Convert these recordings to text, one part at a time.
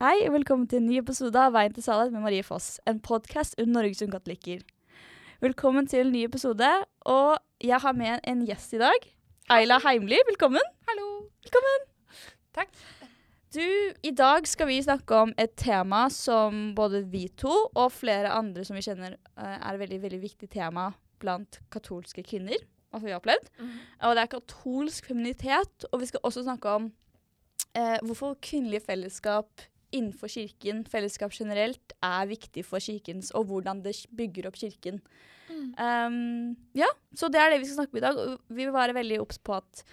Hei, og velkommen til en ny episode av Veien til sannhet med Marie Foss. En podkast under Norges Unge Katolikker. Velkommen til en ny episode, og jeg har med en gjest i dag. Ayla Heimly, velkommen. Hallo. Velkommen. Takk. Du, I dag skal vi snakke om et tema som både vi to og flere andre som vi kjenner eh, er et veldig, veldig viktig tema blant katolske kvinner. Altså vi har opplevd. Og det er katolsk feminitet. Og vi skal også snakke om eh, hvorfor kvinnelige fellesskap innenfor kirken, fellesskap generelt, er viktig for kirkens, og hvordan det bygger opp kirken. Mm. Um, ja, så det er det vi skal snakke om i dag. Vi vil være veldig obs på at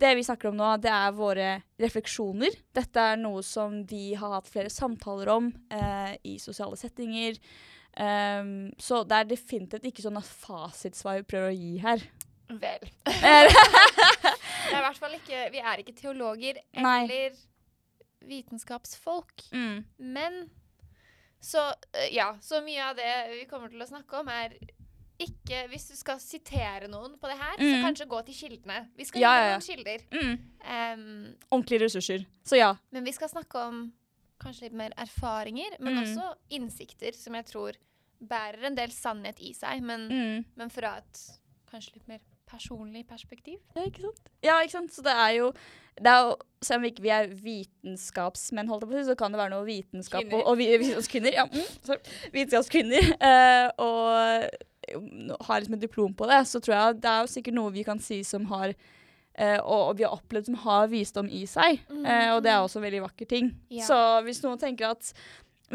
det vi snakker om nå, det er våre refleksjoner. Dette er noe som vi har hatt flere samtaler om eh, i sosiale settinger. Um, så det er definitivt ikke sånn at fasitsvar vi prøver å gi her. Vel. Det er i hvert fall ikke, vi er ikke teologer Nei. Vitenskapsfolk. mm, Men så eh, ja, så mye av det vi kommer til å snakke om, er ikke Hvis du skal sitere noen på det her, så Mm. kanskje gå til kildene. Vi skal Ja, gi noen kilder. mm. Um, Ordentlige ressurser. Så ja. men vi skal snakke om kanskje litt mer erfaringer, men Mm. også innsikter som jeg tror bærer en del sannhet i seg, men, Mm. men fra et kanskje litt mer personlig perspektiv. Ja, ikke sant? Ja, ikke sant? Så det er jo, det er jo Selv om vi ikke er vitenskapsmenn, holdt på så kan det være noe vitenskap Kvinner. og, og vi, vitenskapskvinner. Ja, mm. Vitenskapskvinner. Uh, og eh, har liksom et diplom på det, så tror jeg det er jo sikkert noe vi kan si som har uh, og, og vi har opplevd som har visdom i seg. Uh, og det er også en veldig vakker ting. Ja. Så hvis noen tenker at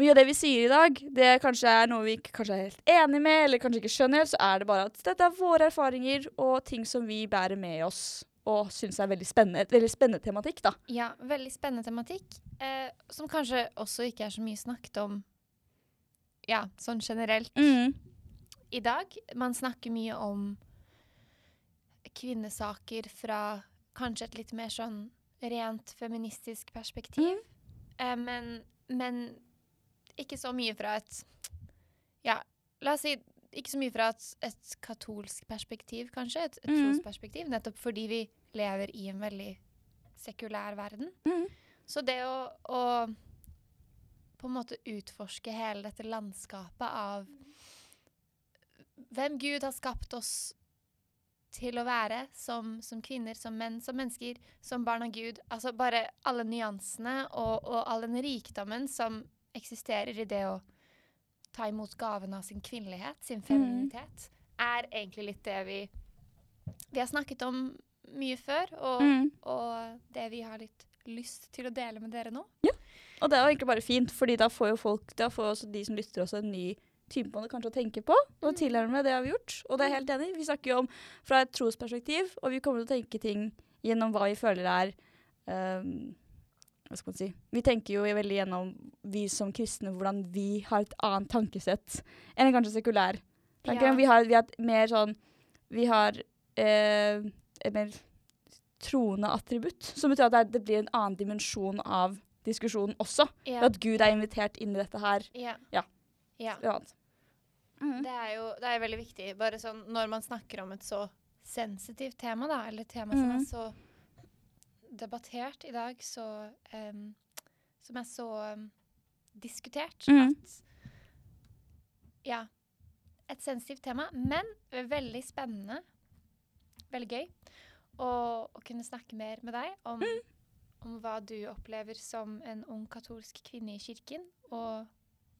mye av det vi sier i dag, det kanskje er noe vi ikke er helt enig med, eller kanskje ikke skjønner, så er det bare at dette er våre erfaringer og ting som vi bærer med oss og syns er veldig spennende. Et veldig spennende tematikk, da. Ja, veldig spennende tematikk, eh, som kanskje også ikke er så mye snakket om ja, sånn generelt i dag. Man snakker mye om kvinnesaker fra kanskje et litt mer sånn rent feministisk perspektiv. Eh, men, men ikke så mye fra et Ja, la oss si ikke så mye fra et, et katolsk perspektiv, kanskje. Et, et mm. trosperspektiv. Nettopp fordi vi lever i en veldig sekulær verden. Mm. Så det å, å på en måte utforske hele dette landskapet av hvem Gud har skapt oss til å være som, som kvinner, som menn, som mennesker, som barn av Gud. Altså bare alle nyansene og, og all den rikdommen som eksisterer i det å ta imot gaven av sin kvinnelighet, sin femininitet, er egentlig litt det vi, vi har snakket om mye før, og, Mm. og det vi har litt lyst til å dele med dere nå. Ja, Og det er jo egentlig bare fint, fordi da får jo folk, da får også de som lytter også en ny type måte kanskje å tenke på, og tilhører tilnærme det har vi gjort. Og det er helt enig. Vi snakker jo om fra et trosperspektiv, og vi kommer til å tenke ting gjennom hva vi føler er um, Hva skal man si Vi tenker jo veldig gjennom, vi som kristne, hvordan vi har et annet tankesett enn kanskje sekulær. Ja. Vi, har, vi har et mer sånn Vi har eh, et mer troende attributt, som betyr at det, er, det blir en annen dimensjon av diskusjonen også. Ja. At Gud er invitert inn i dette her. Ja. Ja. Ja. Mm. Det er jo det er veldig viktig. Bare sånn når man snakker om et så sensitivt tema, da, eller et tema som Mhm. er så debattert i dag, så um, Som er så um, diskutert mm. at Ja. Et sensitivt tema, men veldig spennende. Veldig gøy. Å kunne snakke mer med deg om, Mhm. om hva du opplever som en ung katolsk kvinne i kirken, og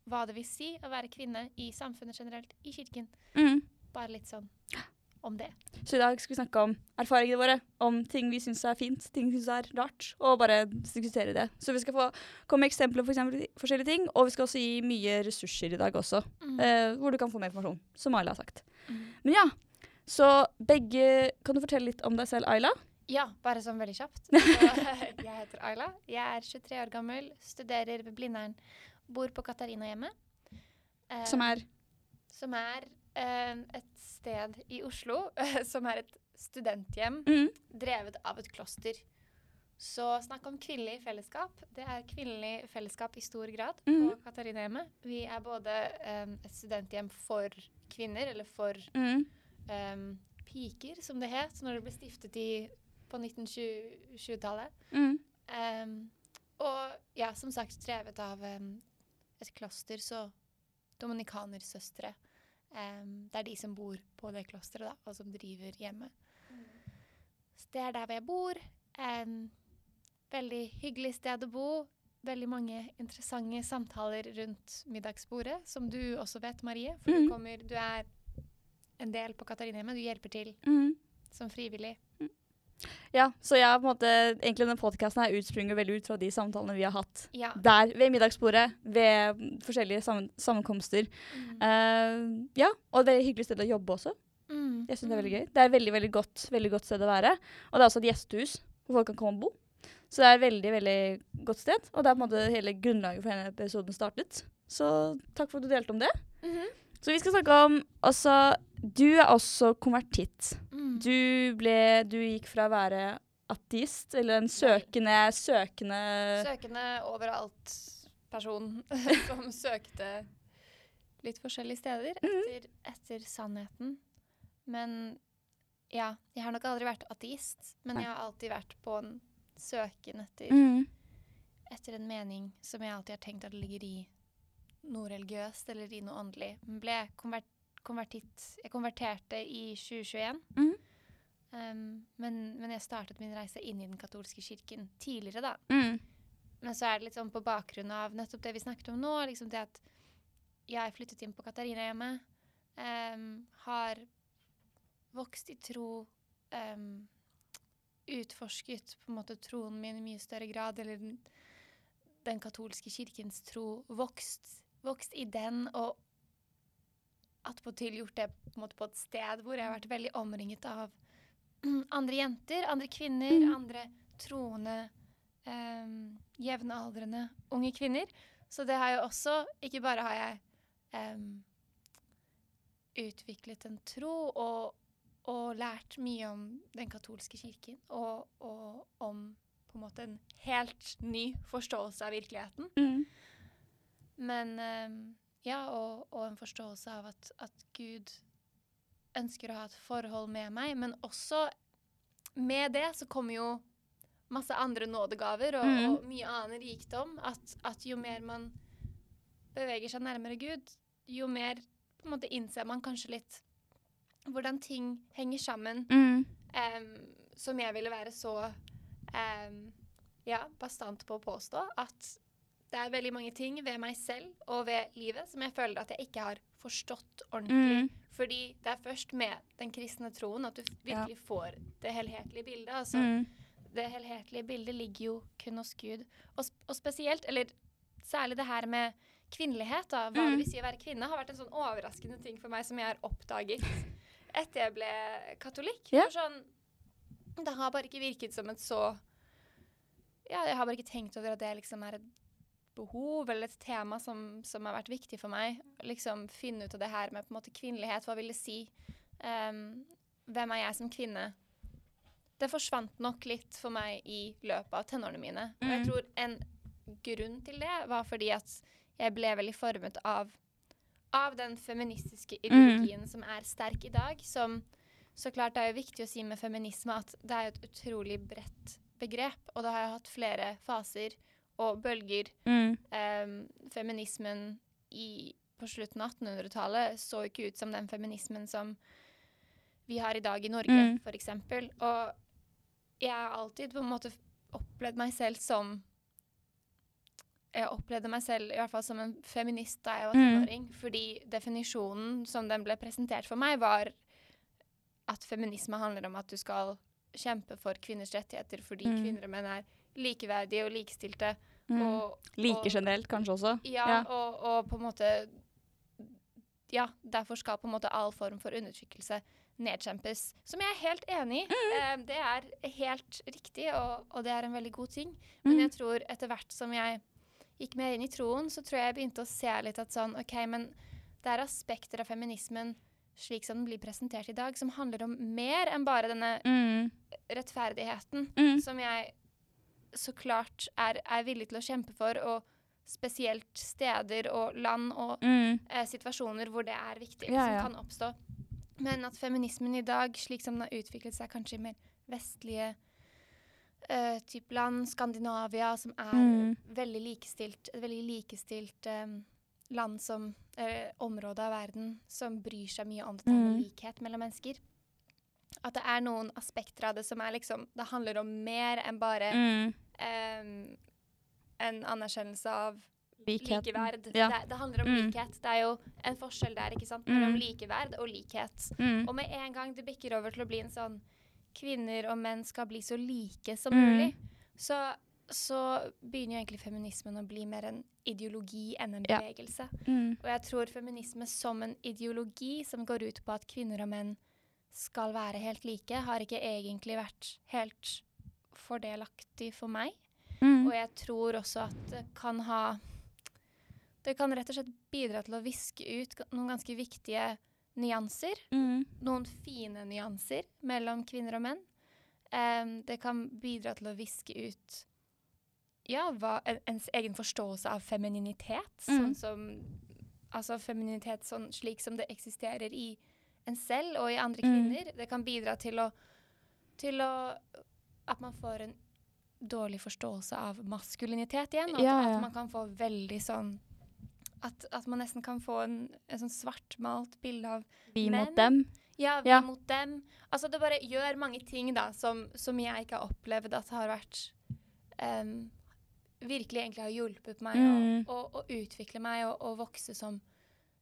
hva det vil si å være kvinne i samfunnet generelt, i kirken. Mm. Bare litt sånn om det. Så i dag skal vi snakke om erfaringene våre, om ting vi syns er fint, ting vi syns er rart, og bare diskutere det. Så vi skal få komme med eksempler på for eksempel forskjellige ting, og vi skal også gi mye ressurser i dag også, eh, hvor du kan få mer informasjon, som Ayla har sagt. Mm. Men ja, så begge Kan du fortelle litt om deg selv, Ayla? Ja, bare sånn veldig kjapt. Så, jeg heter Ayla. Jeg er 23 år gammel, studerer ved Blindern. Bor på Katarinahjemmet. Eh, Som er som er eh, et sted i Oslo som er et studenthjem mm. drevet av et kloster. Så snakk om kvinnelig fellesskap. Det er kvinnelig fellesskap i stor grad mm. på Katarinahjemmet. Vi er både eh, et studenthjem for kvinner, eller for Mm. Em, piker, som det het når det ble stiftet i, på 1920-tallet. Mm. Um, og ja, som sagt drevet av um, et kloster, så dominikanersøstre. det er de som bor på det klosteret, da, og som driver hjemme. Så det er der hvor jeg bor. Veldig hyggelig sted å bo. Veldig mange interessante samtaler rundt middagsbordet, som du også vet, Marie. For mm. du, kommer, du er en del på Katarinehjemmet. Du hjelper til Mm. som frivillig. Ja, så jeg på en måte, egentlig denne podkasten utspringer veldig ut fra de samtalene vi har hatt Ja. der, ved middagsbordet, ved mm, forskjellige sammen sammenkomster. Mm. Uh, ja, og et veldig hyggelig sted å jobbe også. Mm. Jeg synes Det er veldig gøy. Det er et veldig, veldig godt, veldig godt sted å være. Og det er også et gjestehus hvor folk kan komme og bo. Så det er et veldig, veldig godt sted. Og det er på en måte hele grunnlaget for denne episoden startet. Så takk for at du delte om det. Mhm. Så vi skal snakke om Altså, Du er også konvertitt. Mm. Du ble Du gikk fra å være ateist, eller en søkende Søkende Søkende overalt-person som søkte litt forskjellige steder Mhm. etter, etter sannheten. Men ja, jeg har nok aldri vært ateist, men jeg har alltid vært på en søken etter, mm. etter en mening som jeg alltid har tenkt at ligger i noe religiøst eller i noe åndelig. Men ble konvert, konvertitt Jeg konverterte i 2021. Mm. Um, men, men jeg startet min reise inn i den katolske kirken tidligere, da. Mm. Men så er det litt sånn på bakgrunn av nettopp det vi snakket om nå. liksom det at jeg flyttet inn på Katarinehjemmet. Um, har vokst i tro. Um, utforsket på en måte troen min i mye større grad. Eller den, den katolske kirkens tro. Vokst, vokst i den og attpåtil gjort det på, på et sted hvor jeg har vært veldig omringet av andre jenter, andre kvinner, Mm. andre troende um, jevnaldrende unge kvinner. Så det har jo også Ikke bare har jeg em, utviklet en tro og, og lært mye om den katolske kirken, og, og om på en måte en helt ny forståelse av virkeligheten. Mm. Men em, ja, og, og en forståelse av at, at Gud ønsker å ha et forhold med meg, men også med det så kommer jo masse andre nådegaver og, Mm. og mye annen rikdom. At, at jo mer man beveger seg nærmere Gud, jo mer på en måte innser man kanskje litt hvordan ting henger sammen. Mm. Um, som jeg ville være så um, ja, bastant på å påstå at det er veldig mange ting ved meg selv og ved livet som jeg føler at jeg ikke har forstått ordentlig. Mm. Fordi det er først med den kristne troen at du virkelig får det helhetlige bildet. Altså, Mm. Det helhetlige bildet ligger jo kun hos Gud. Og, og spesielt, eller særlig det her med kvinnelighet, da, hva Mm. det vil si å være kvinne, har vært en sånn overraskende ting for meg som jeg har oppdaget etter jeg ble katolikk. Yeah. Er sånn, det har bare ikke virket som et så Ja, jeg har bare ikke tenkt over at det liksom er et behov eller et tema som, som har vært viktig for meg. Liksom finne ut av det her med på en måte kvinnelighet. Hva vil det si? Um, hvem er jeg som kvinne? Det forsvant nok litt for meg i løpet av tenårene mine. Og jeg Mm. tror en grunn til det var fordi at jeg ble veldig formet av, av den feministiske ideologien som er sterk i dag. Som så klart det er jo viktig å si med feminisme at det er et utrolig bredt begrep. Og da har jeg hatt flere faser og bølger. Mm. Em, feminismen i, på slutten av 1800-tallet så ikke ut som den feminismen som vi har i dag i Norge, Mm. eksempel. Og jeg har alltid på en måte opplevd meg selv som Jeg opplevde meg selv i hvert fall som en feminist da jeg var Mm. Fordi definisjonen som den ble presentert for meg, var at feminisme handler om at du skal kjempe for kvinners rettigheter fordi Mm. kvinner og menn er likeverdige og likestilte. Mm. Og, Like og- generelt, kanskje også. ja, Ja. Og, og på en måte Ja, derfor skal på en måte all form for undertrykkelse nedkjempes. Som jeg er helt enig i. Mm. Eh, det er helt riktig, og, og det er en veldig god ting. Men Mm. jeg tror etter hvert som jeg gikk mer inn i troen, så tror jeg jeg begynte å se litt at sånn OK, men det er aspekter av feminismen slik som den blir presentert i dag, som handler om mer enn bare denne Mm. rettferdigheten Mm. som jeg så klart er, er villig til å kjempe for, og spesielt steder og land og Mm. eh, situasjoner hvor det er viktig, Ja, ja. som kan oppstå. Men at feminismen i dag, slik som den har utviklet seg kanskje i mer vestlige eh, typ land, Skandinavia, som er Mm. veldig likestilt, et veldig likestilt eh, land som eh, område av verden som bryr seg mye om dette med Mm. likhet mellom mennesker. At det er noen aspekter av det som er liksom Det handler om mer enn bare Mm. um, en anerkjennelse av Likheten. likeverd. Ja. Det, det handler om Mm. likhet. Det er jo en forskjell der, ikke sant? Mm. Mellom likeverd og likhet. Mm. Og med en gang det bikker over til å bli en sånn kvinner og menn skal bli så like som Mm. mulig, så, så begynner jo egentlig feminismen å bli mer en ideologi enn en Ja. bevegelse. Mm. Og jeg tror feminisme som en ideologi som går ut på at kvinner og menn skal være helt like, har ikke egentlig vært helt fordelaktig for meg. Mm. Og jeg tror også at det kan ha Det kan rett og slett bidra til å viske ut noen ganske viktige nyanser. Mm. Noen fine nyanser mellom kvinner og menn. Um, det kan bidra til å viske ut ja, hva, en, ens egen forståelse av femininitet. Sånn Mm. som Altså femininitet sånn, slik som det eksisterer i en selv og i andre Mm. kvinner. Det kan bidra til å, til å At man får en dårlig forståelse av maskulinitet igjen. Og at, Ja, ja. at man kan få veldig sånn at, at man nesten kan få en, en sånn svartmalt bilde av Vi Men- mot dem. ja, vi Ja. mot dem. Altså, det bare gjør mange ting da, som, som jeg ikke har opplevd at har vært um, Virkelig egentlig har hjulpet meg Mm. å, å, å utvikle meg og, å vokse som,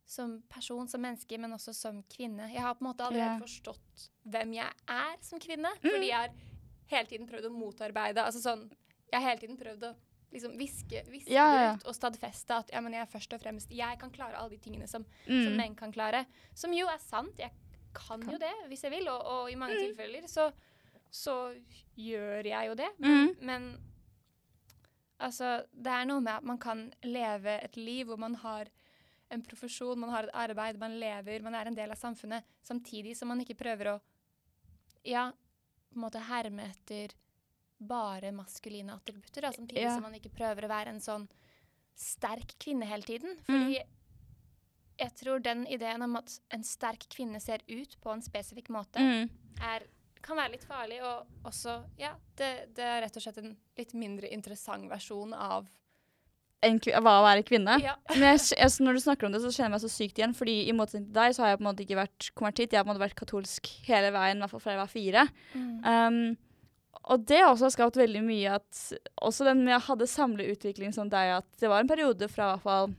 som person, som menneske, men også som kvinne. Jeg har på en måte aldri yeah. forstått hvem jeg er som kvinne, Mm. fordi jeg har hele tiden prøvd å motarbeide altså sånn, Jeg har hele tiden prøvd å liksom hviske, hviske Ja, ja. ut og stadfeste at ja, men jeg først og fremst Jeg kan klare alle de tingene som som Mm. menn kan klare. Som jo er sant. Jeg kan, Kan. jo det hvis jeg vil, og, og i mange tilfeller så, så gjør jeg jo det. Mm. Men altså, det er noe med at man kan leve et liv hvor man har en profesjon, man har et arbeid, man lever, man er en del av samfunnet, samtidig som man ikke prøver å ja, på en måte herme etter bare maskuline attributter, da, samtidig Ja. som man ikke prøver å være en sånn sterk kvinne hele tiden. Fordi jeg tror den ideen om at en sterk kvinne ser ut på en spesifikk måte, Mm. er, kan være litt farlig, og også, ja, det, det er rett og slett en litt mindre interessant versjon av Hva å være kvinne. Ja. Men jeg, jeg, når du snakker om det, så kjenner jeg meg så sykt igjen. Fordi i motsetning til deg, så har jeg på en måte ikke vært konvertitt. Jeg har på en måte vært katolsk hele veien, i hvert fall fra jeg var fire. Um, og det også har skapt veldig mye at Også den med jeg hadde samleutvikling som deg, at det var en periode fra i hvert fall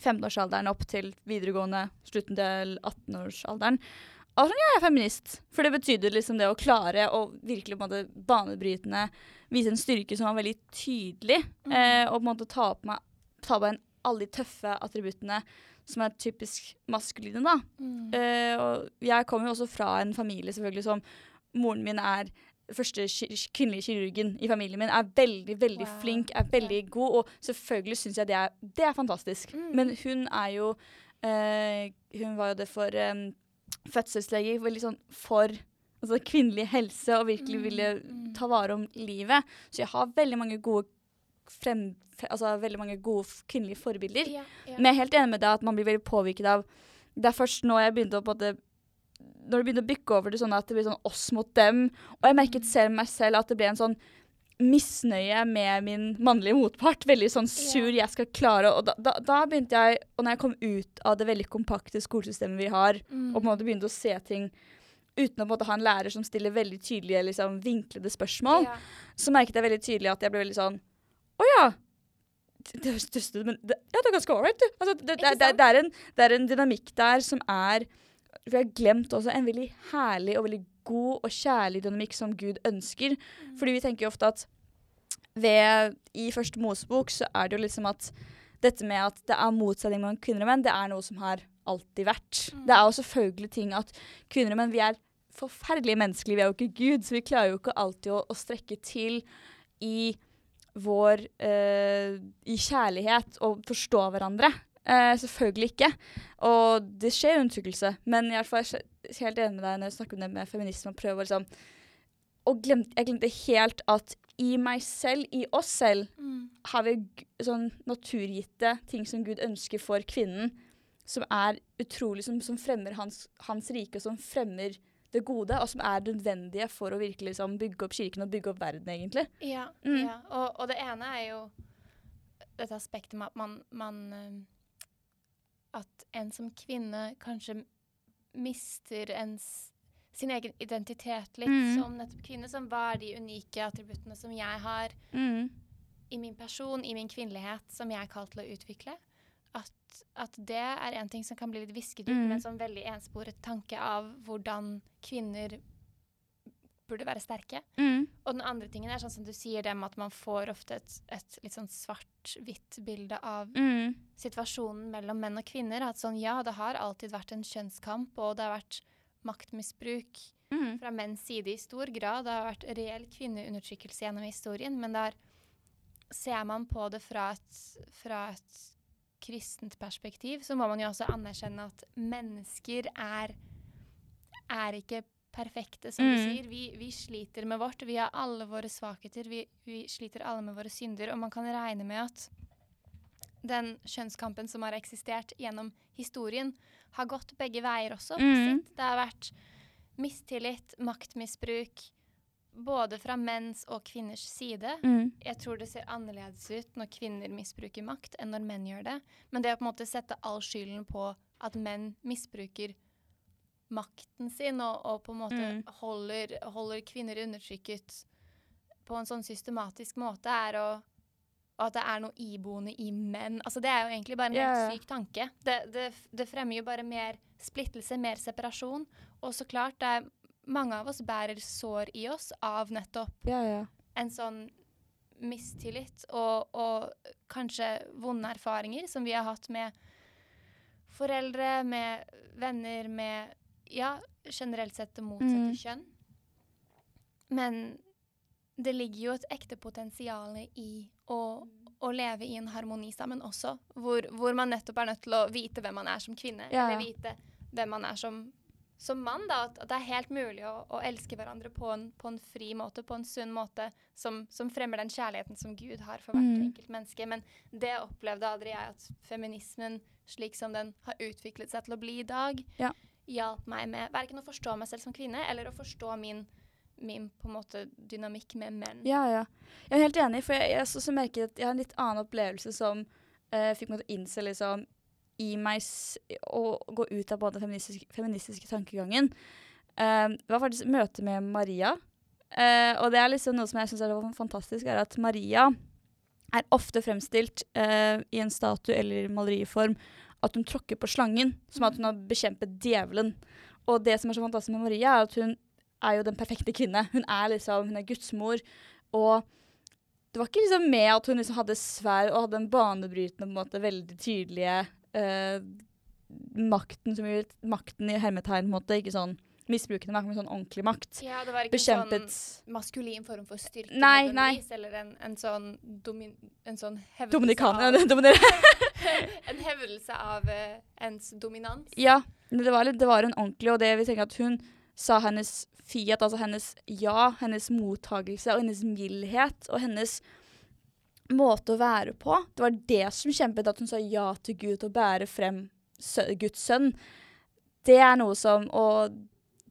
15-årsalderen opp til videregående, slutten til 18-årsalderen. Og sånn, ja, jeg er feminist. For det betydde liksom det å klare å virkelig på en måte banebrytende vise en styrke som var veldig tydelig, eh, og på en måte ta på meg ta på en alle de tøffe attributtene som er typisk maskuline, da. Mm. Eh, og jeg kommer jo også fra en familie selvfølgelig som Moren min er første kvinnelige kirurgen i familien min. Er veldig, veldig Wow. flink, er veldig god. Og selvfølgelig syns jeg det er, det er fantastisk. Mm. Men hun er jo eh, Hun var jo det for um, fødselslege, veldig sånn for altså, kvinnelig helse og virkelig Mm, ville mm. ta vare om livet. Så jeg har veldig mange gode frem, altså, veldig mange gode kvinnelige forbilder. Ja, ja. Men jeg er helt enig med deg at man blir veldig påvirket av Det er først nå jeg begynte å på det, Når det begynte å bykke over til sånn at det blir sånn oss mot dem, og jeg merket selv meg selv at det ble en sånn misnøye med min mannlige motpart. Veldig sånn sur, jeg skal klare Og da, da, da begynte jeg, og når jeg kom ut av det veldig kompakte skolesystemet vi har, Mm. og på en måte begynte å se ting uten å måte ha en lærer som stiller veldig tydelige, liksom, vinklede spørsmål, Ja. så merket jeg veldig tydelig at jeg ble veldig sånn Å ja! Det høres dust ut, men det, ja, det er ganske ålreit, du. Altså, det, det, det, er en, det er en dynamikk der som er Vi har glemt også en veldig herlig og veldig god og kjærlig dynamikk som Gud ønsker. Mm. Fordi vi tenker jo ofte at ved, i første Mosebok så er det jo liksom at dette med at det er motsetning mellom kvinner og menn, det er noe som har alltid vært. Mm. Det er jo selvfølgelig ting at kvinner og menn vi er forferdelige menneskelige, vi er jo ikke Gud, så vi klarer jo ikke alltid å, å strekke til i vår eh, i kjærlighet og forstå hverandre. Eh, selvfølgelig ikke. Og det skjer undertrykkelse. Men jeg er helt enig med deg når jeg snakker om det med feminisme og prøver liksom Og glemte, jeg glemte helt at i meg selv, i oss selv, Mm. har vi sånn naturgitte ting som Gud ønsker for kvinnen, som er utrolig, som, som fremmer hans, hans rike, som fremmer det gode, og som er nødvendige for å virkelig liksom, bygge opp kirken og bygge opp verden, egentlig. Ja. Mm. ja. Og, og det ene er jo dette aspektet med at man, man eh, At en som kvinne kanskje mister ens sin egen identitet litt Mm. som nettopp kvinne. Som hva er de unike attributtene som jeg har Mm. i min person, i min kvinnelighet, som jeg er kalt til å utvikle. At, at det er en ting som kan bli litt visket ut Mm. med en sånn veldig ensporet tanke av hvordan kvinner burde være sterke. Mm. Og den andre tingen er sånn som du sier det med at man får ofte et, et litt sånn svart-hvitt bilde av Mm. situasjonen mellom menn og kvinner. At sånn, ja, det har alltid vært en kjønnskamp, og det har vært maktmisbruk Mm. fra menns side i stor grad. Det har vært reell kvinneundertrykkelse gjennom historien, men der ser man på det fra et, fra et kristent perspektiv, så må man jo også anerkjenne at mennesker er, er ikke perfekte, som du Mm. sier. Vi, vi sliter med vårt. Vi har alle våre svakheter. Vi, vi sliter alle med våre synder, og man kan regne med at den kjønnskampen som har eksistert gjennom historien, har gått begge veier også. Mm. Det har vært mistillit, maktmisbruk, både fra menns og kvinners side. Mm. Jeg tror det ser annerledes ut når kvinner misbruker makt, enn når menn gjør det. Men det å på en måte sette all skylden på at menn misbruker makten sin, og, og på en måte Mm. holder, holder kvinner undertrykket på en sånn systematisk måte, er å og at det er noe iboende i menn. Altså, det er jo egentlig bare en ja. helt syk tanke. Det, det, det fremmer jo bare mer splittelse, mer separasjon. Og så klart, det er, mange av oss bærer sår i oss av nettopp Ja, ja. en sånn mistillit og, og kanskje vonde erfaringer som vi har hatt med foreldre, med venner, med ja, generelt sett det motsatte Mm. kjønn. Men det ligger jo et ekte potensial i å, å leve i en harmoni sammen også, hvor, hvor man nettopp er nødt til å vite hvem man er som kvinne, Ja, eller vite hvem man er som, som mann. Da, at, det er helt mulig å, å elske hverandre på en, på en fri måte, på en sunn måte, som, som fremmer den kjærligheten som Gud har for hvert Mm. enkelt menneske. Men det opplevde aldri jeg at feminismen, slik som den har utviklet seg til å bli i dag, Ja. hjalp meg med verken å forstå meg selv som kvinne, eller å forstå min, min på en måte dynamikk med menn. Ja, ja. Jeg er helt enig, for jeg, jeg, så, så merker jeg at jeg har en litt annen opplevelse som eh, fikk meg til å innse liksom, i meg å gå ut av både den feministiske, feministiske tankegangen. Uh, det var faktisk møte med Maria. Uh, og det er liksom noe som jeg syns er fantastisk, er at Maria er ofte fremstilt uh, i en statue eller maleriform at hun tråkker på slangen, som at hun har bekjempet djevelen. Og det som er så fantastisk med Maria, er at hun er jo den perfekte kvinne. Hun er liksom, hun er gudsmor. Og det var ikke liksom med at hun liksom hadde sverd og hadde en banebrytende, på en måte, veldig tydelige eh, makten, som makten i hermetegn, på en måte, ikke sånn misbrukende makt, men sånn ordentlig makt. Ja, det var ikke Bekjempet en sånn maskulin form for styrke Nei, nødvendigvis, eller en, en sånn, domin, en sånn hevdelse Dominikan... av, En hevdelse av uh, ens dominans. ja, men det var, litt, det var en ordentlig, og det vi tenker at hun sa hennes fiat, altså hennes ja, hennes mottagelse og hennes mildhet og hennes måte å være på. Det var det som kjempet at hun sa ja til Gud og bære frem Guds sønn. Det er noe som Og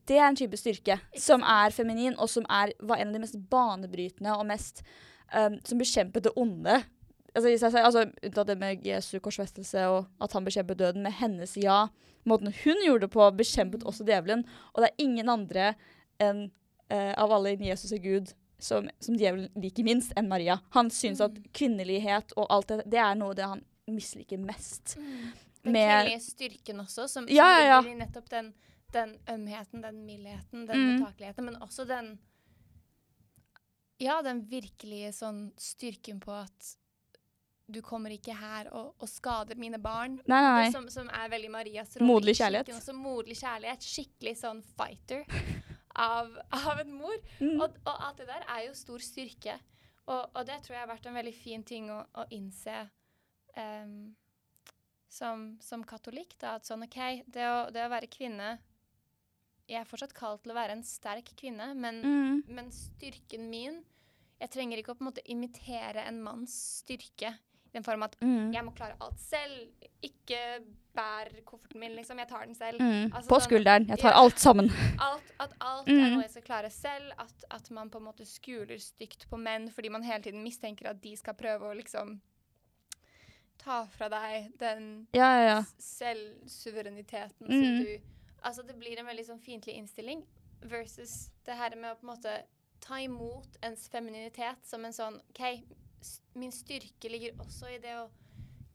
det er en type styrke som er feminin, og som er, var en av de mest banebrytende og mest um, Som bekjempet det onde. Altså, altså Unntatt det med Jesu korsfestelse og at han bekjempet døden. Med hennes ja, måten hun gjorde det på, bekjempet også djevelen. Og det er ingen andre enn uh, av alle innen Jesus og Gud som, som djevelen liker minst, enn Maria. Han syns at Mm. kvinnelighet og alt det, det er noe det han misliker mest. Den kvinnelige styrken også, som, Ja, ja, ja. som nettopp den, den ømheten, den mildheten, den Mm. mottakeligheten, men også den Ja, den virkelige sånn styrken på at du kommer ikke her og, og skader mine barn. Nei, nei, nei. som, som er veldig Marias rolle. Moderlig. Også moderlig kjærlighet. Skikkelig sånn fighter av, av en mor. Mm. Og, og alt det der er jo stor styrke. Og, og det tror jeg har vært en veldig fin ting å, å innse um, som, som katolikk. Da, at sånn OK, det å, det å være kvinne Jeg er fortsatt kalt til å være en sterk kvinne, men, Mm. men styrken min Jeg trenger ikke å på en måte imitere en manns styrke den form at Mm. jeg må klare alt selv. Ikke bær kofferten min, liksom. Jeg tar den selv. Mm. Altså På sånn- skulderen. Jeg tar Ja. alt sammen. Alt, at alt Mm. er noe jeg skal klare selv. At, at man på en måte skuler stygt på menn fordi man hele tiden mistenker at de skal prøve å liksom ta fra deg den Ja, ja, selvsuvereniteten Mm. som du Altså, det blir en veldig sånn fiendtlig innstilling versus det her med å på en måte ta imot ens femininitet som en sånn OK, min styrke ligger også i det å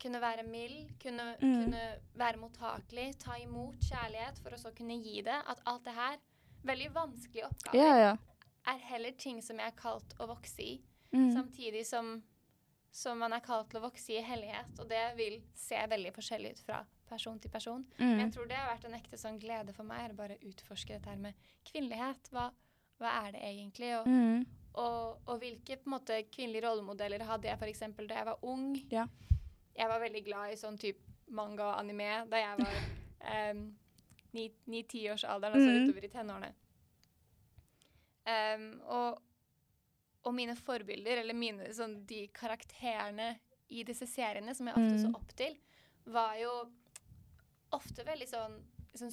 kunne være mild, kunne, Mm. kunne være mottakelig, ta imot kjærlighet for å så kunne gi det. At alt det her, veldig vanskelige oppgaver, ja, ja. er heller ting som jeg er kalt å vokse i. Mm. Samtidig som, som man er kalt til å vokse i hellighet. Og det vil se veldig forskjellig ut fra person til person. Men jeg Mm. tror det har vært en ekte sånn glede for meg, å bare utforske dette her med kvinnelighet. Hva, hva er det egentlig? Og, Mm. Og, og hvilke på måte, kvinnelige rollemodeller hadde jeg f.eks. da jeg var ung? Ja. Jeg var veldig glad i sånn type manga og anime da jeg var um, ni- ni-tiårsalderen, altså Mm. utover i tenårene. Um, og, og mine forbilder, eller mine, sånn, de karakterene i disse seriene som jeg ofte så Mm. opp til, var jo ofte veldig sånn, sånn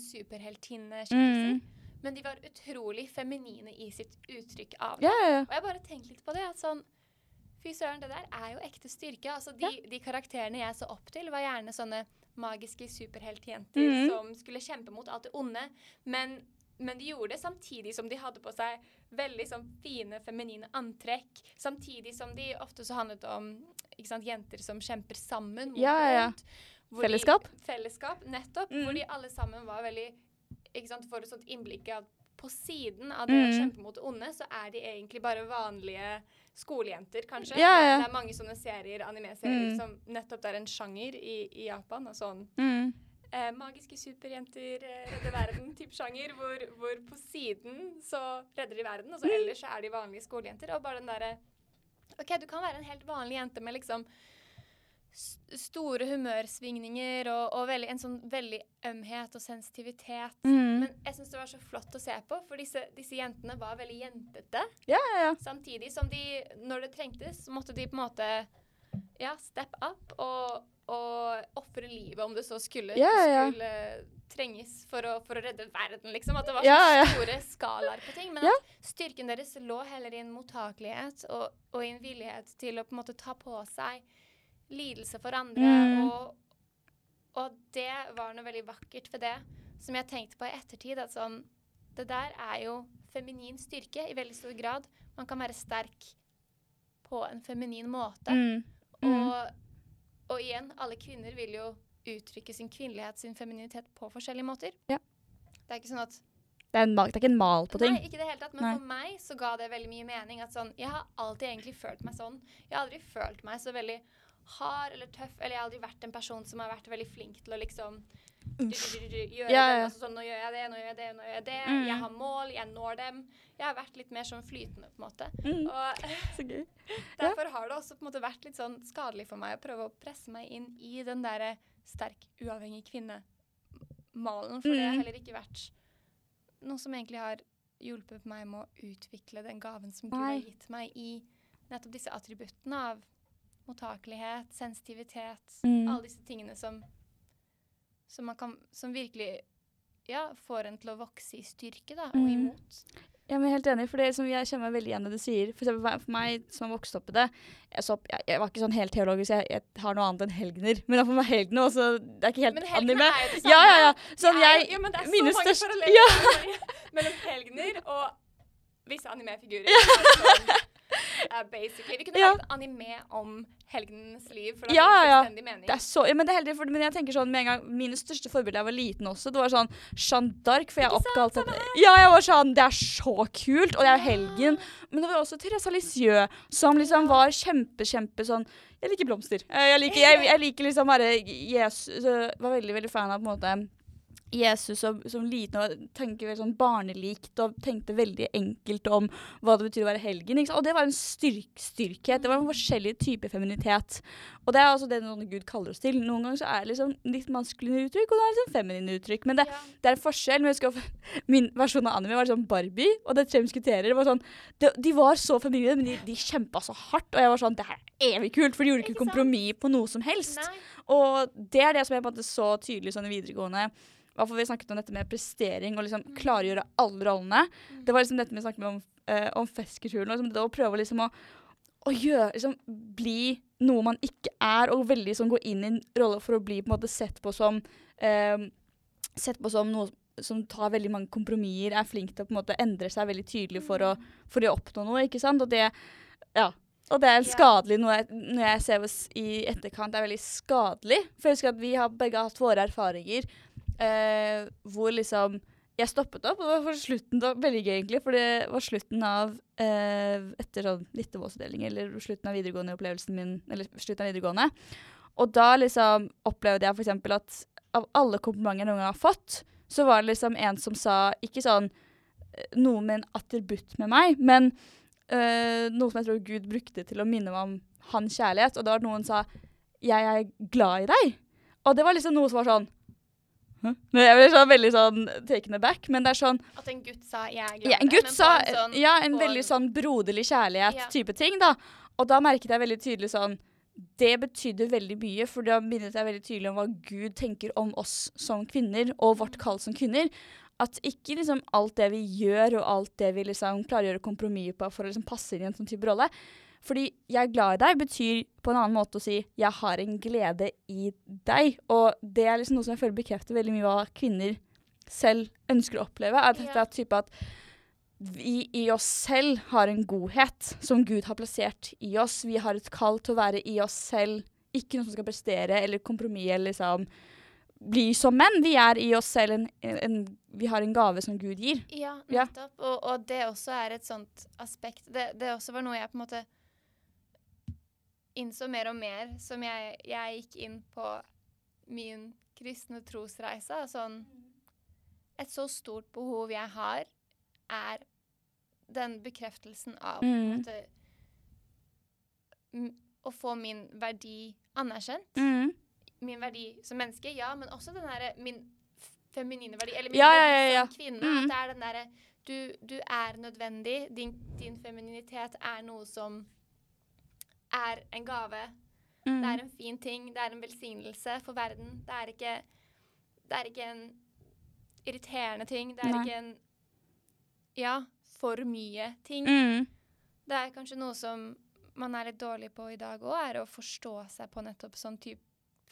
Mm. Men de var utrolig feminine i sitt uttrykk av det. Ja, ja. Og jeg bare tenkte litt på det. at sånn, Fy søren, det der er jo ekte styrke. Altså, de, de karakterene jeg så opp til, var gjerne sånne magiske superheltjenter Mhm. som skulle kjempe mot alt det onde. Men, men de gjorde det samtidig som de hadde på seg veldig sånn fine, feminine antrekk. Samtidig som de ofte så handlet om sant, jenter som kjemper sammen mot Ja, ja, ja. Fellesskap. de- Fellesskap. nettopp. Mm. Hvor de alle sammen var veldig sant, Får et sånt innblikk i at på siden av det å Mhm. kjempe mot det onde, så er de egentlig bare vanlige skolejenter, kanskje. Ja, ja. Det, er mange sånne serier, anime-serier, mm. som nettopp er en sjanger i, i Japan. Og sånn Mm. eh, magiske superjenter eh, redder verden-type sjanger, hvor, hvor på siden så redder de verden, og så Mm. ellers så er de vanlige skolejenter. Og bare den derre OK, du kan være en helt vanlig jente med liksom store humørsvingninger og, og veldig, en sånn veldig ømhet og sensitivitet. Mm. Men jeg syns det var så flott å se på, for disse, disse jentene var veldig jentete. Ja, ja, ja. Samtidig som de, når det trengtes, så måtte de på en måte ja, step up og, og ofre livet om det så skulle, skulle trenges for å, for å redde verden, liksom. At det var så store skalaer på ting. Men at styrken deres lå heller i en mottakelighet og, og i en villighet til å på en måte ta på seg lidelse for andre. Mm. Og, og det var noe veldig vakkert ved det, som jeg tenkte på i ettertid. at sånn, Det der er jo feminin styrke i veldig stor grad. Man kan være sterk på en feminin måte. Mm. Mm. Og, og igjen, alle kvinner vil jo uttrykke sin kvinnelighet, sin femininitet, på forskjellige måter. Ja. Det er ikke sånn at Det, er en, det er ikke en mal på ting. Nei, ikke det hele tatt. Men Nei. for meg så ga det veldig mye mening. At sånn, jeg har alltid egentlig følt meg sånn. Jeg har aldri følt meg så veldig hard eller tøff. Eller jeg har aldri vært en person som har vært veldig flink til å liksom du, du, du, du, du, gjøre Ja, det, ja. altså sånn, Nå gjør jeg det, nå gjør jeg det, nå gjør jeg det. Mm. Jeg har mål, jeg når dem. Jeg har vært litt mer sånn flytende, på en måte. Mm. Og Så gøy. derfor har det også på en måte vært litt sånn skadelig for meg å prøve å presse meg inn i den derre sterk, uavhengig kvinne-malen. For det har Mm. heller ikke vært noe som egentlig har hjulpet meg med å utvikle den gaven som Gud har gitt meg i nettopp disse attributtene av mottakelighet, sensitivitet, Mm. alle disse tingene som, som, man kan, som virkelig ja, får en til å vokse i styrke da, og Mm. imot. Jeg er helt enig, for det som jeg kjenner meg veldig igjen i det du sier. For, eksempel, for meg som har vokst opp i det jeg, så, opp- jeg, jeg var ikke sånn helt teologisk, jeg, jeg har noe annet enn helgener. Men for meg helgene også, det er ikke helt anime. er jo det samme. Ja, ja, ja. Sånn, er jo- men det er så mange største- paralleller Ja. mellom helgener og visse animefigurer. Sånn, eh, basically. Vi kunne Ja. lagd anime om helgenens liv, for det Ja, ja, ja. mening. Det er så, ja, men, det er heldig, for, men jeg tenker sånn med en gang Mine største forbilder da jeg var liten også, det var sånn Jeanne d'Arc. For jeg er oppkalt etter Ja, jeg var sånn Det er så kult! Og det er helgen. Men det var også Therese Lisieux, som liksom var kjempe, kjempe sånn Jeg liker blomster. Eh, Jeg liker, jeg, jeg liker liksom bare Jesus Var veldig, veldig fan av på en måte Jesus som, som liten og tenker veldig sånn barnelikt og tenkte veldig enkelt om hva det betyr å være helgen. Og det var en styrk, styrkhet. Det var en forskjellig type feminitet. Og det er altså det Gud kaller oss til. Noen ganger så er det liksom litt maskuline uttrykk, og det er liksom feminine uttrykk. Men det, Ja. det er en forskjell. Men jeg husker, min versjon av anime var liksom Barbie og Det tre musketerer. Var sånn, de, de var så feminine, men de, de kjempa så hardt. Og jeg var sånn Det her er evig kult, for de gjorde ikke, Ikke kompromiss på noe som helst. Nei. Og det er det som jeg på en måte så tydelig sånn i videregående. Hvert fall Vi snakket om dette med prestering og liksom klargjøre alle rollene. Det var liksom dette vi snakket om, eh, om festkulturen. Liksom det å prøve liksom å, å gjøre, liksom, bli noe man ikke er, og veldig sånn gå inn i en rolle for å bli på en måte sett på som eh, Sett på som noe som tar veldig mange kompromisser, er flink til å på en måte endre seg veldig tydelig for å, for å oppnå noe. ikke sant? Og det, ja. Og det er en skadelig noe jeg, når jeg ser oss i etterkant. Det er veldig skadelig. For jeg husker at vi har begge hatt våre erfaringer eh, hvor liksom jeg stoppet opp, og det var slutten da, veldig gøy egentlig, for det var slutten av eh, etter sånn Littevåsutdeling, eller slutten av videregående opplevelsen min, eller slutten av videregående. Og da liksom opplevde jeg eksempel at av alle komplimenter jeg noen gang har fått, så var det liksom en som sa, ikke sånn eh, noe med en attributt med meg, men øh, noe som jeg tror Gud brukte til å minne meg om hans kjærlighet, og da var det noen som sa, jeg er glad i deg. Og det var liksom noe som var sånn? Men Jeg ble sånn veldig sånn taken aback, men det er sånn At en gutt sa 'jeg er glad ja, i En deg', gutt sa en sånn, Ja, en veldig en- sånn broderlig kjærlighet-type ting, da. Og da merket jeg veldig tydelig sånn Det betydde veldig mye, for da minnet jeg veldig tydelig om hva Gud tenker om oss som kvinner, og vårt kall som kvinner. At ikke liksom alt det vi gjør, og alt det vi liksom klarer å gjøre kompromisser på for å liksom passe inn i en sånn type rolle. Fordi 'jeg er glad i deg' betyr på en annen måte å si 'jeg har en glede i deg'. Og det er liksom noe som jeg føler bekrefter veldig mye hva kvinner selv ønsker å oppleve. Er dette Ja. er type at vi i oss selv har en godhet som Gud har plassert i oss. Vi har et kall til å være i oss selv. Ikke noe som skal prestere eller kompromiss eller liksom bli som menn. Vi er i oss selv en, en Vi har en gave som Gud gir. Ja, Ja. nettopp. Og, og det også er et sånt aspekt det, det også var noe jeg på en måte innså mer og mer som jeg, jeg gikk inn på min kristne trosreise. Sånn Et så stort behov jeg har, er den bekreftelsen av Mm. måte, Å få min verdi anerkjent. Mm. Min verdi som menneske, ja, men også den derre min feminine verdi. Eller min Ja, verdi som ja, ja. kvinne. Mm. At det er den derre du, du er nødvendig. Din, din femininitet er noe som er en gave. Mm. Det er en fin ting. Det er en velsignelse for verden. Det er ikke, det er ikke en irriterende ting. Det er Nei. ikke en ja, for mye ting. Mm. Det er kanskje noe som man er litt dårlig på i dag òg, er å forstå seg på nettopp sånn type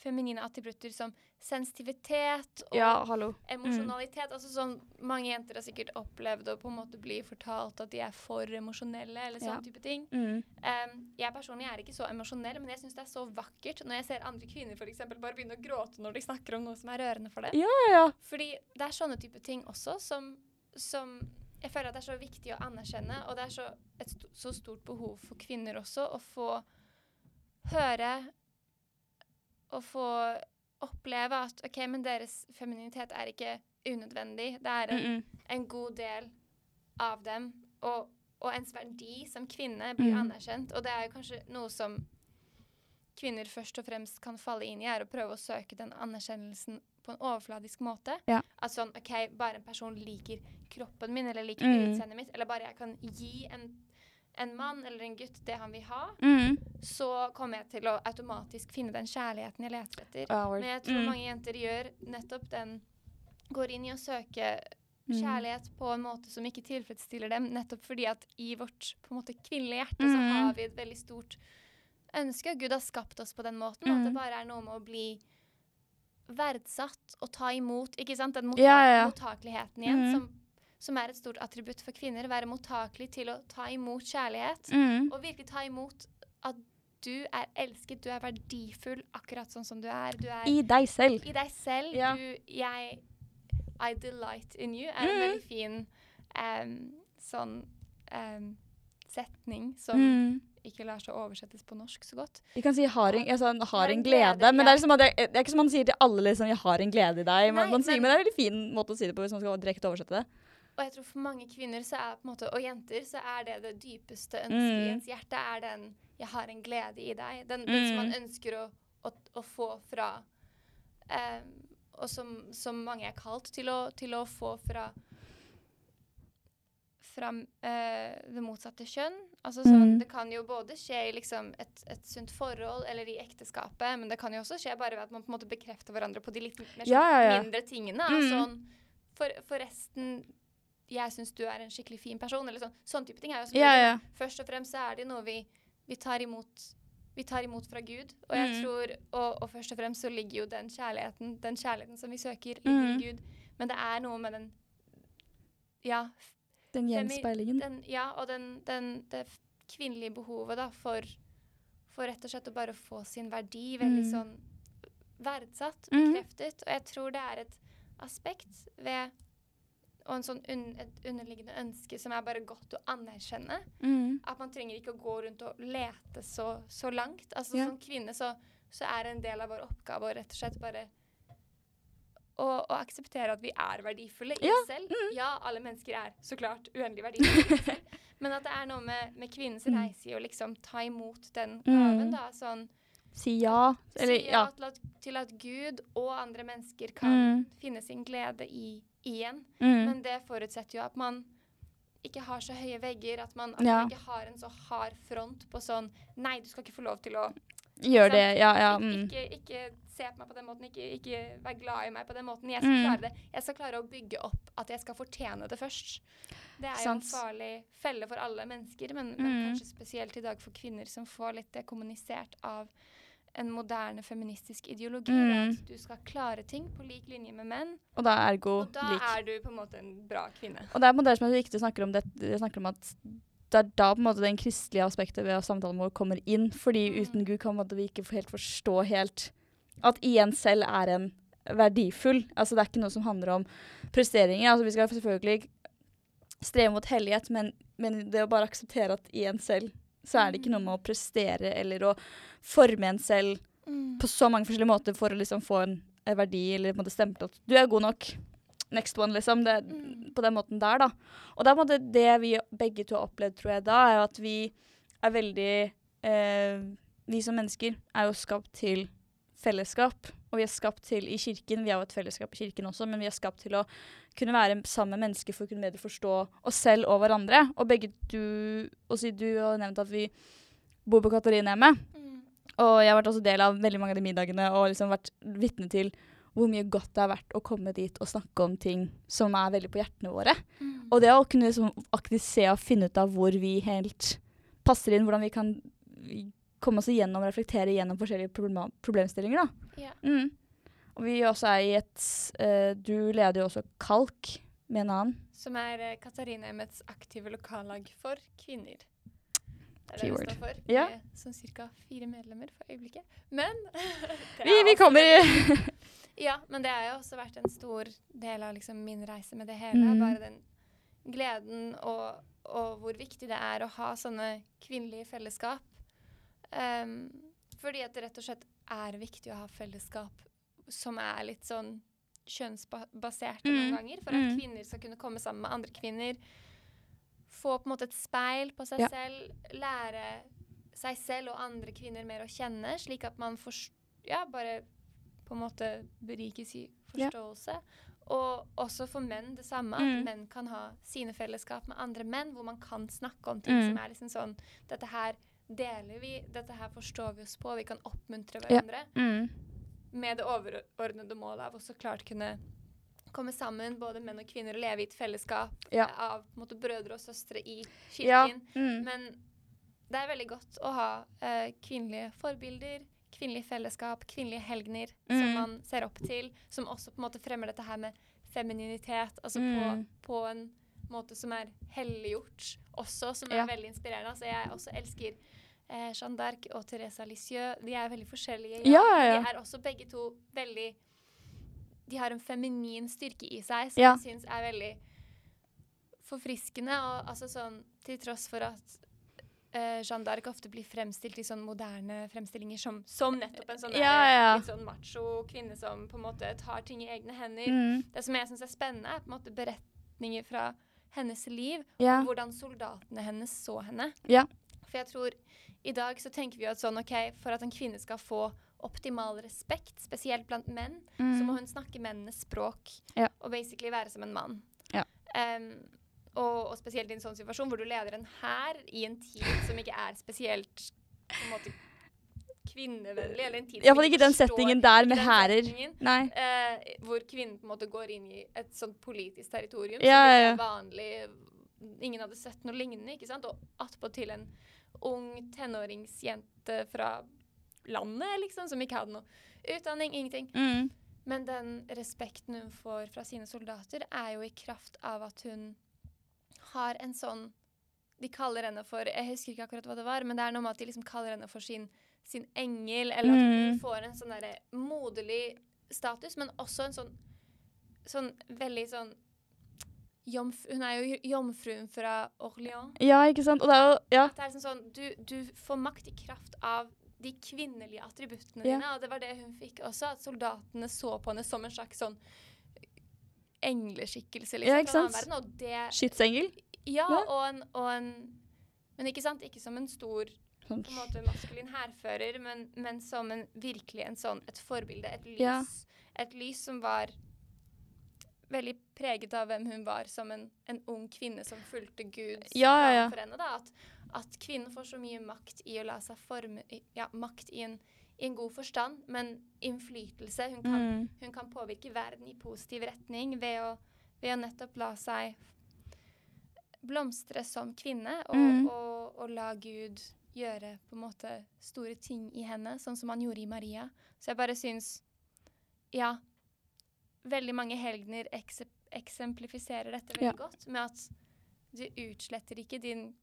feminine attributter som sensitivitet og Ja, hallo. emosjonalitet. Altså sånn, Mange jenter har sikkert opplevd å på en måte bli fortalt at de er for emosjonelle, eller sånn Ja. type ting. Mm. Um, jeg personlig er ikke så emosjonell, men jeg syns det er så vakkert når jeg ser andre kvinner for eksempel, bare begynne å gråte når de snakker om noe som er rørende for dem. Ja, ja. Fordi det er sånne type ting også som, som jeg føler at det er så viktig å anerkjenne, og det er så, et st så stort behov for kvinner også å få høre og få oppleve at OK, men deres femininitet er ikke unødvendig. Det er en, Mm -mm. en god del av dem. Og, og ens verdi som kvinne blir Mm. anerkjent. Og det er jo kanskje noe som kvinner først og fremst kan falle inn i, er å prøve å søke den anerkjennelsen på en overfladisk måte. Ja. At sånn OK, bare en person liker kroppen min, eller liker Mm. utseendet mitt, eller bare jeg kan gi en, en mann eller en gutt det han vil ha, Mm. så kommer jeg til å automatisk finne den kjærligheten jeg leter etter. Our. Men jeg tror Mm. mange jenter gjør nettopp den Går inn i å søke Mm. kjærlighet på en måte som ikke tilfredsstiller dem, nettopp fordi at i vårt på en måte kvinnelige hjerte så Mm. har vi et veldig stort ønske, Gud har skapt oss på den måten, og at det Mm. bare er noe med å bli verdsatt og ta imot, ikke sant? Den mottak Ja, ja, mottakeligheten igjen, Mhm. som, som er et stort attributt for kvinner, være mottakelig til å ta imot kjærlighet, Mm. og virkelig ta imot at du er elsket, du er verdifull akkurat sånn som du er. Du er I deg selv. i deg selv. Ja. Du, jeg I delight in you er en Mhm. veldig fin um, sånn um, setning som Mm. ikke lar seg oversettes på norsk så godt. Vi kan si har en, altså, har en glede, glede, men det er, liksom at det, det er ikke som man sier til alle liksom, 'jeg har en glede i deg'. Man, Nei, man sier, men- men det er en veldig fin måte å si det på hvis man skal direkte oversette det. Og jeg tror for mange kvinner så er måte, og jenter så er det det dypeste ønsket i Mm. ens hjerte. er den 'jeg har en glede i deg'. Den, den som man Mm. ønsker å, å, å få fra um, Og som, som mange er kalt til å, til å få fra fra uh, det motsatte kjønn. Altså sånn, Mm. Det kan jo både skje i liksom et, et sunt forhold eller i ekteskapet, men det kan jo også skje bare ved at man på en måte bekrefter hverandre på de litt mer Ja, ja, ja. mindre tingene. Mm. Sånn, for, forresten, jeg syns du er en skikkelig fin person. Eller sånn, sånn type ting er jo Ja, ja. Først og fremst så er det noe vi, vi tar imot vi tar imot fra Gud. Og jeg Mm. tror, og, og først og fremst så ligger jo den kjærligheten den kjærligheten som vi søker, ligger Mm. i Gud. Men det er noe med den Ja, Den gjenspeilingen. den, ja og den, den, det kvinnelige behovet da, for, for rett og slett å bare få sin verdi veldig Mm. sånn verdsatt, Mm. bekreftet. Og jeg tror det er et aspekt ved og en sånn un, et underliggende ønske som er bare godt å anerkjenne. Mm. At man trenger ikke å gå rundt og lete så, så langt. Altså Ja. Som kvinne så, så er en del av vår oppgave å rett og slett bare å, å akseptere at vi er verdifulle i Ja, oss selv. Ja, alle mennesker er så klart uendelig verdifulle. Men at det er noe med, med kvinnens Mm. reise i å liksom ta imot den gaven. Mm. da, sånn Si ja. Eller Si ja. ja til at, til at Gud og andre mennesker kan Mm. finne sin glede i igjen. Mm. Men det forutsetter jo at man ikke har så høye vegger, at man, at Ja. man ikke har en så hard front på sånn Nei, du skal ikke få lov til å Gjør sant? det. Ja, ja. Mm. ikke, ikke se på meg på den måten, ikke, ikke vær glad i meg på den måten. Jeg skal Mm. klare det. Jeg skal klare å bygge opp at jeg skal fortjene det først. Det er jo en farlig felle for alle mennesker, men, men Mm. kanskje spesielt i dag for kvinner som får litt det kommunisert av en moderne feministisk ideologi. Mm. At du skal klare ting på lik linje med menn. Og da ergo Og da er du på en måte en bra kvinne. Og det er på en måte som er viktig å snakke om det. Snakker om at det er da på en måte den kristelige aspektet ved samtalen vår kommer inn. Fordi Mm. uten Gud kan vi ikke helt forstå helt at i en selv er en verdifull. Altså det er ikke noe som handler om presteringer. Altså vi skal selvfølgelig streve mot hellighet, men, men det å bare akseptere at i en selv så er det ikke noe med å prestere eller å forme en selv på så mange forskjellige måter for å liksom få en, en verdi eller på en måte stemple at du er god nok. Next one, liksom. Det, Mm. På den måten der, da. Og det er på en måte det vi begge to har opplevd, tror jeg, da, er jo at vi er veldig eh, Vi som mennesker er jo skapt til fellesskap. Og vi er skapt til i kirken, vi har jo et fellesskap i kirken også, men vi er skapt til å kunne være sammen med mennesker for å kunne bedre forstå oss selv og hverandre. Og begge du, også du har nevnt at vi bor på Katarinehjemmet. Mm. Og jeg har vært også del av veldig mange av de middagene og liksom vært vitne til hvor mye godt det har vært å komme dit og snakke om ting som er veldig på hjertene våre. Mm. Og det å kunne liksom aktivt se og finne ut av hvor vi helt passer inn, hvordan vi kan komme oss igjennom reflektere gjennom forskjellige problem problemstillinger. da. Yeah. Mm. Og vi også er i et uh, Du leder jo også KALK med en annen. Som er uh, Katarinehjemmets aktive lokallag for kvinner. Det er Keyword. det står for. Ja. Med Som ca. fire medlemmer for øyeblikket. Men Vi, vi kommer i Ja, men det har jo også vært en stor del av liksom min reise med det hele. Mm. Bare den gleden og, og hvor viktig det er å ha sånne kvinnelige fellesskap. Ehm, fordi at det rett og slett er viktig å ha fellesskap som er litt sånn kjønnsbaserte Mm. noen ganger. For at Mm. kvinner skal kunne komme sammen med andre kvinner. Få på en måte et speil på seg Ja. selv. Lære seg selv og andre kvinner mer å kjenne, slik at man forst ja, bare på en måte berikes i Ja. forståelse. Og også for menn det samme, at Mm. menn kan ha sine fellesskap med andre menn, hvor man kan snakke om ting Mm. som er liksom sånn Dette her deler vi, dette her forstår vi oss på, vi kan oppmuntre Ja. hverandre. mm. Med det overordnede målet av å så klart kunne komme sammen, både menn og kvinner, og leve i et fellesskap Ja. av måte, brødre og søstre i Ja. kirken. Mm. Men det er veldig godt å ha eh, kvinnelige forbilder, kvinnelige fellesskap, kvinnelige helgener som Mm. man ser opp til, som også på en måte fremmer dette her med femininitet, altså Mm. på, på en måte som er helliggjort også, som er Ja. veldig inspirerende. Altså jeg også elsker eh, Jeanne d'Arc og Teresa Lisieux. De er veldig forskjellige. Ja, ja. De er også begge to veldig De har en feminin styrke i seg som jeg syns er veldig forfriskende. Og altså sånn til tross for at eh, Jeanne d'Arc ofte blir fremstilt i sånn moderne fremstillinger som, som nettopp en sånn Ja, ja. litt sånn macho kvinne som på en måte tar ting i egne hender. Mm. Det som jeg syns er spennende, er på en måte beretninger fra hennes liv, Ja. og hvordan soldatene hennes så henne. Ja. For jeg tror i dag så tenker vi at sånn OK, for at en kvinne skal få optimal respekt, spesielt blant menn, så må Mm. hun snakke mennenes språk Ja. og basically være som en mann. Ja. Em, og, og spesielt i en sånn situasjon hvor du leder en hær i en tid som ikke er spesielt på en måte kvinnevennlig, eller en tid Iallfall ikke den settingen der med hærer. eh, hvor kvinnen på en måte går inn i et sånt politisk territorium Ja, som ikke er vanlig. Ingen hadde sett noe lignende, ikke sant? Og attpåtil en ung tenåringsjente fra landet, liksom, som ikke hadde noe utdanning, ingenting. Mm. Men den respekten hun får fra sine soldater, er jo i kraft av at hun har en sånn De kaller henne for Jeg husker ikke akkurat hva det var, men det er noe med at de liksom kaller henne for sin, sin engel, eller at hun Mm. får en sånn derre moderlig status, men også en sånn Sånn veldig sånn jomf, Hun er jo jomfruen fra Orléans. Ja, ikke sant. Og det er jo Ja. Det er liksom sånn, du, du får makt i kraft av de kvinnelige attributtene Ja. dine, og det var det hun fikk også, at soldatene så på henne som en slags sånn engleskikkelse, liksom, Ja, ikke sant? verden, og det, Skytsengel. ja, Ja. og en, og en, men ikke sant, ikke som en stor. På en måte maskulin hærfører, men, men som en, virkelig en sånn, et forbilde, et lys, Ja. et lys som var veldig preget av hvem hun var som en, en ung kvinne som fulgte Gud Ja, ja, ja. for henne. Da. At, at kvinnen får så mye makt i å la seg forme Ja, makt i en, i en god forstand, men innflytelse. Hun kan, Mm. hun kan påvirke verden i positiv retning ved å, ved å nettopp la seg blomstre som kvinne, og, Mm. og, og la Gud gjøre på en måte store ting i henne, sånn som han gjorde i Maria. Så jeg bare syns Ja, veldig mange helgener eksemplifiserer dette veldig Ja. godt med at du utsletter ikke din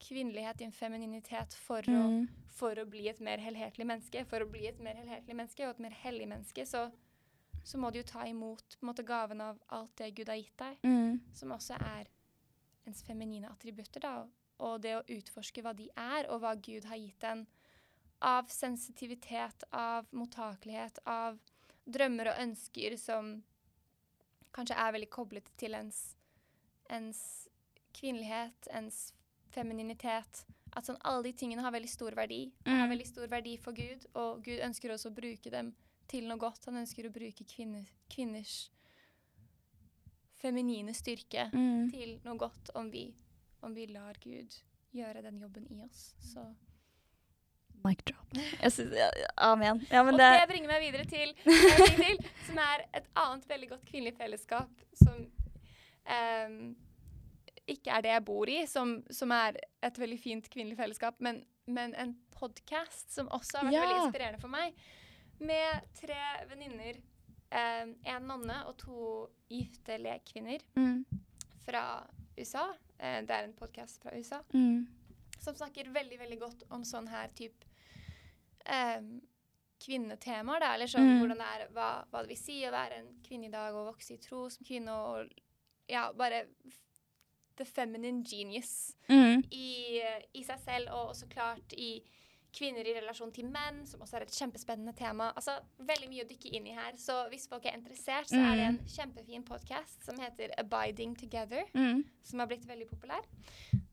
kvinnelighet, din femininitet, for, å, Mm. for å bli et mer helhetlig menneske. For å bli et mer helhetlig menneske og et mer hellig menneske, så, så må du jo ta imot på en måte, gaven av alt det Gud har gitt deg, Mm. som også er ens feminine attributter, da. Og det å utforske hva de er, og hva Gud har gitt en av sensitivitet, av mottakelighet, av drømmer og ønsker som kanskje er veldig koblet til ens, ens kvinnelighet, ens femininitet. At sånn, alle de tingene har veldig stor verdi. og Har Mm. veldig stor verdi for Gud, og Gud ønsker også å bruke dem til noe godt. Han ønsker å bruke kvinner, kvinners feminine styrke Mm. til noe godt om vi, om vi lar Gud gjøre den jobben i oss. Så. Mic drop. Synes, ja, amen. Ja, men og det det bringer meg videre til til, som er et annet veldig godt kvinnelig fellesskap som um, ikke er det jeg bor i, som, som er et veldig fint kvinnelig fellesskap, men, men en podkast som også har vært Ja. veldig inspirerende for meg, med tre venninner, Um, en nonne og to gifte lekvinner mm. fra USA. Eh, det er en podkast fra USA. Mm. som snakker veldig veldig godt om sånn her type eh, kvinnetemaer. da, Eller sånn Mm. hvordan det er, hva, hva det vil si å være en kvinne i dag og vokse i tro som kvinne. Og ja, bare the feminine genius Mm. i, i seg selv, og så klart i kvinner i relasjon til menn, som også er et kjempespennende tema. Altså, Veldig mye å dykke inn i her. Så hvis folk er interessert, så er det en kjempefin podkast som heter Abiding Together Mm. som har blitt veldig populær.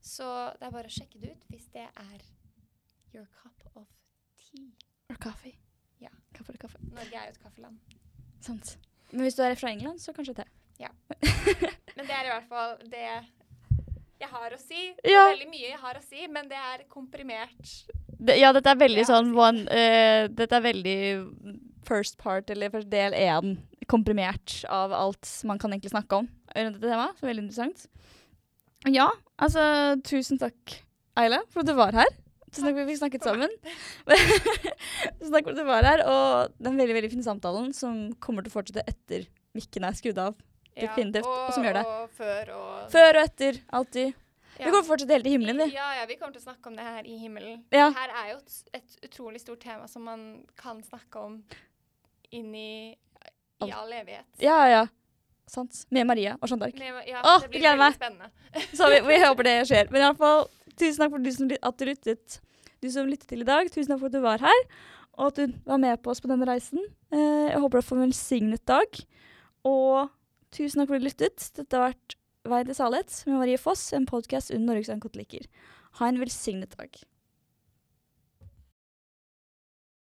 Så det er bare å sjekke det ut hvis det er your cup of tea. Or coffee. Ja. Kaffe eller kaffe. Norge er jo et kaffeland. Sant. Men hvis du er fra England, så kanskje te. Men det er i hvert fall det jeg har å si. Ja. veldig mye jeg har å si, men det er komprimert. Ja, dette er veldig sånn one uh, Dette er veldig first part, eller først del én, komprimert av alt man kan egentlig snakke om rundt dette temaet. Så veldig interessant. Ja, altså Tusen takk, Eile, for at du var her. Tusen takk for at vi snakket sammen. Tusen takk for at du var her, og den veldig veldig fine samtalen som kommer til å fortsette etter mikken er skrudd av. Definitivt, og som gjør det. Og før og Før og etter, alltid. Vi kommer fortsatt helt til himmelen, vi. Ja, ja, vi kommer til å snakke om det her i himmelen. Ja. Her er jo et, et, utrolig stort tema som man kan snakke om inn i, i all evighet. Ja, ja. Sant. Med Maria og Jeanne d'Arc. Ja, Åh, det blir gleder meg! Spennende. Så vi, vi, håper det skjer. Men i tusen takk for du som, at du lyttet. Du som lyttet til i dag, tusen takk for at du var her, og at du var med på oss på denne reisen. Eh, jeg håper du får en velsignet dag. Og tusen takk for at du lyttet. Dette har vært Vei til Salets med Marie Foss, en podkast under Norges Antikotteliker. Ha en velsignet dag.